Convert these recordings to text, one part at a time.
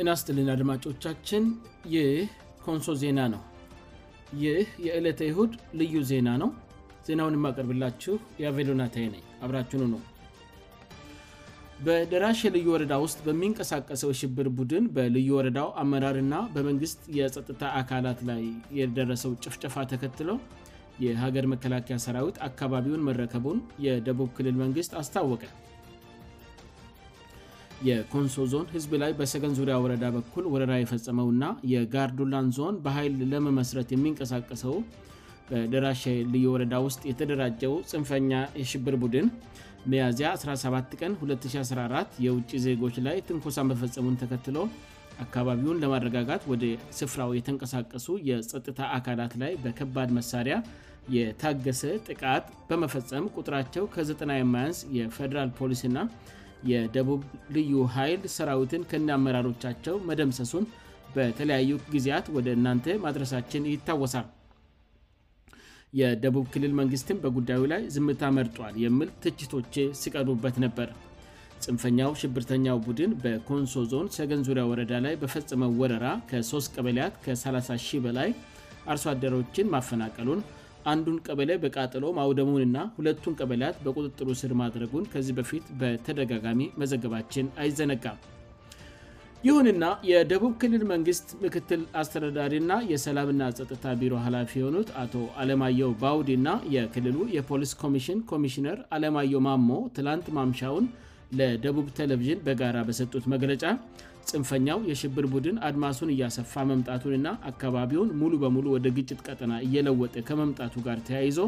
ኢናስትልን አድማጮቻችን ይህ ኮንሶ ዜና ነው ይህ የእለት ይሁድ ልዩ ዜና ነው ዜናውን የማቀርብላችሁ የአቬሎናታይ ነኝ አብራችኑ ነው በደራሽ የልዩ ወረዳ ውስጥ በሚንቀሳቀሰው የሽብር ቡድን በልዩ ወረዳው አመራርና በመንግስት የጸጥታ አካላት ላይ የደረሰው ጭፍጨፋ ተከትለ የሀገር መከላከያ ሰራዊት አካባቢውን መረከቡን የደቡብ ክልል መንግስት አስታወቀ የኮንሶ ዞን ህዝብ ላይ በሰገን ዙሪያ ወረዳ በኩል ወረራ የፈጸመውና የጋርዶላን ዞን በኃይል ለመመሥረት የሚንቀሳቀሰው በደራሽ ልየወረዳ ውስጥ የተደራጀው ፅንፈኛ የሽብር ቡድን መያዝያ 17 ቀን 2014 የውጭ ዜጎች ላይ ትንኮሳ መፈጸሙን ተከትሎ አካባቢውን ለማረጋጋት ወደ ስፍራው የተንቀሳቀሱ የጸጥታ አካላት ላይ በከባድ መሣሪያ የታገሰ ጥቃት በመፈጸም ቁጥራቸው ከ90 የማያንስ የፌዴራል ፖሊስና የደቡብ ልዩ ኃይል ሰራዊትን ከና አመራሮቻቸው መደምሰሱን በተለያዩ ጊዜያት ወደ እናንተ ማድረሳችን ይታወሳል የደቡብ ክልል መንግሥትም በጉዳዩ ላይ ዝምታ መርጧል የሚል ትችቶቼ ሲቀርቡበት ነበር ጽንፈኛው ሽብርተኛው ቡድን በኮንሶ ዞን ሰገን ዙሪያ ወረዳ ላይ በፈጸመው ወረራ ከ3 ቀበልያት ከ300 በላይ አርሶአደሮችን ማፈናቀሉን አንዱን ቀበሌ በቃጠሎ ማውደሙንና ሁለቱን ቀበላያት በቁጥጥሩ ስር ማድረጉን ከዚህ በፊት በተደጋጋሚ መዘገባችን አይዘነጋም ይሁንና የደቡብ ክልል መንግሥት ምክትል አስተዳዳሪና የሰላምና ፀጥታ ቢሮ ኃላፊ የሆኑት አቶ አለማየው ባውዲ ና የክልሉ የፖሊስ ኮሚሽን ኮሚሽነር አለማዮ ማሞ ትላንት ማምሻውን ለደቡብ ቴሌቭዥን በጋራ በሰጡት መግለጫ ጽንፈኛው የሽብር ቡድን አድማሱን እያሰፋ መምጣቱንና አካባቢውን ሙሉ በሙሉ ወደ ግጭት ቀጠና እየለወጠ ከመምጣቱ ጋር ተያይዞ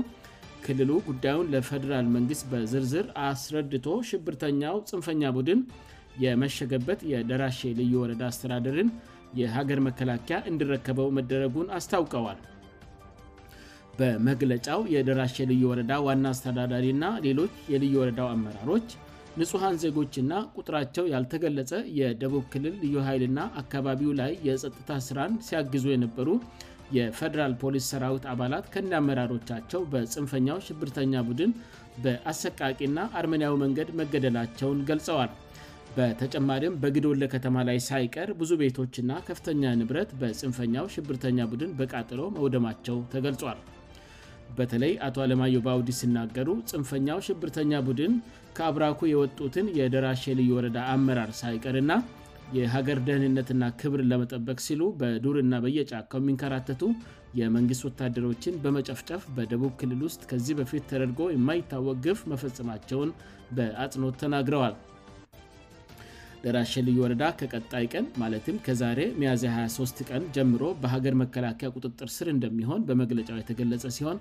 ክልሉ ጉዳዩን ለፌደራል መንግስት በዝርዝር አስረድቶ ሽብርተኛው ፅንፈኛ ቡድን የመሸገበት የደራሼ ልዩ ወረዳ አስተዳደርን የሀገር መከላከያ እንድረከበው መደረጉን አስታውቀዋል በመግለጫው የደራሼ ልዩ ወረዳ ዋና አስተዳዳሪና ሌሎች የልዩ ወረዳው አመራሮች ንጹሐን ዜጎችእና ቁጥራቸው ያልተገለጸ የደቡብ ክልል ልዩ ኃይልና አካባቢው ላይ የጸጥታ ስራን ሲያግዙ የነበሩ የፌዴራል ፖሊስ ሰራዊት አባላት ከና አመራሮቻቸው በፅንፈኛው ሽብርተኛ ቡድን በአሰቃቂእና አርሜናዊ መንገድ መገደላቸውን ገልጸዋል በተጨማሪም በግድወለ ከተማ ላይ ሳይቀር ብዙ ቤቶችና ከፍተኛ ንብረት በፅንፈኛው ሽብርተኛ ቡድን በቃጥሎ መውደማቸው ተገልጿል በተለይ አቶ አለማዮው ባውዲ ሲናገሩ ጽንፈኛው ሽብርተኛ ቡድን ከአብራኩ የወጡትን የደራሽ ልዩ ወረዳ አመራር ሳይቀርና የሀገር ደህንነትና ክብር ለመጠበቅ ሲሉ በዱርና በየጫካው የሚንከራተቱ የመንግሥት ወታደሮችን በመጨፍጨፍ በደቡብ ክልል ውስጥ ከዚህ በፊት ተደርጎ የማይታወቅ ግፍ መፈጸማቸውን በአጽኖት ተናግረዋል ለራሸ ልዩ ወረዳ ከቀጣይ ቀን ማለትም ከዛሬ ሚያ 23 ቀን ጀምሮ በሀገር መከላከያ ቁጥጥር ስር እንደሚሆን በመግለጫው የተገለጸ ሲሆን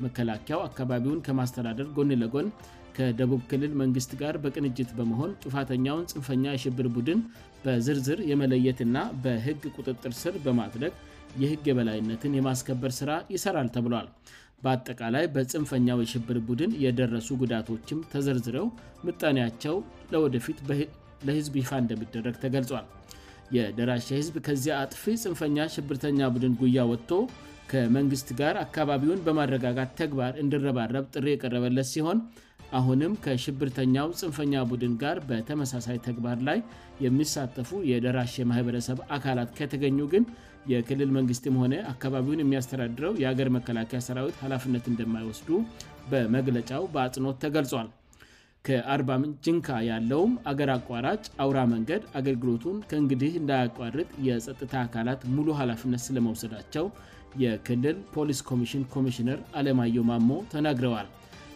መከላከያው አካባቢውን ከማስተዳደር ጎንለጎን ከደቡብ ክልል መንግስት ጋር በቅንጅት በመሆን ጥፋተኛውን ፅንፈኛ የሽብር ቡድን በዝርዝር የመለየትና በህግ ቁጥጥር ስር በማድረግ የህግ የበላይነትን የማስከበር ስራ ይሰራል ተብሏል በአጠቃላይ በፅንፈኛው የሽብር ቡድን የደረሱ ጉዳቶችም ተዘርዝረው ምጣንያቸው ለወደፊት በ ለዝብ ፋ እንደሚደረግ ተገልል የደራሼ ህዝብ ከዚያ አጥፊ ፅንፈኛ ሽብርተኛ ቡድን ጉያ ወጥቶ ከመንግሥት ጋር አካባቢውን በማረጋጋት ተግባር እንድረባረብ ጥሪ የቀረበለት ሲሆን አሁንም ከሽብርተኛው ፅንፈኛ ቡድን ጋር በተመሳሳይ ተግባር ላይ የሚሳተፉ የደራሼ ማህበረሰብ አካላት ከተገኙ ግን የክልል መንግስትም ሆነ አካባቢውን የሚያስተዳድረው የአገር መከላከያ ሰራዊት ኃላፍነት እንደማይወስዱ በመግለጫው በአጽኖት ተገልጿል ከ40ም ጅንካ ያለውም አገር አቋራጭ አውራ መንገድ አገልግሎቱን ከእንግዲህ እንዳያቋርጥ የጸጥታ አካላት ሙሉ ኃላፊነት ስለመውሰዳቸው የክልል ፖሊስ ኮሚሽን ኮሚሽነር አለማዮ ማሞ ተናግረዋል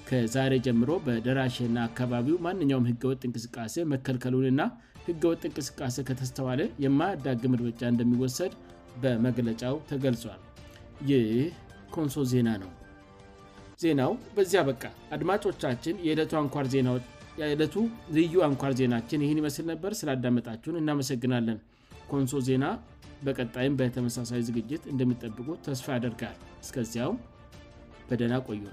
ከዛሬ ጀምሮ በደራሼና አካባቢው ማንኛውም ህገወጥ እንቅስቃሴ መከልከሉንና ህገወጥ እንቅስቃሴ ከተስተዋለ የማያዳግም እድምጃ እንደሚወሰድ በመግለጫው ተገልጿል ይህ ኮንሶ ዜና ነው ዜናው በዚያ በቃ አድማጮቻችን የዕለቱ ልዩ አንኳር ዜናችን ይህን ይመስል ነበር ስላዳመጣችሁን እናመሰግናለን ኮንሶ ዜና በቀጣይም በተመሳሳይ ዝግጅት እንደሚጠብቁ ተስፋ ያደርጋል እስከዚያም በደና ቆዩም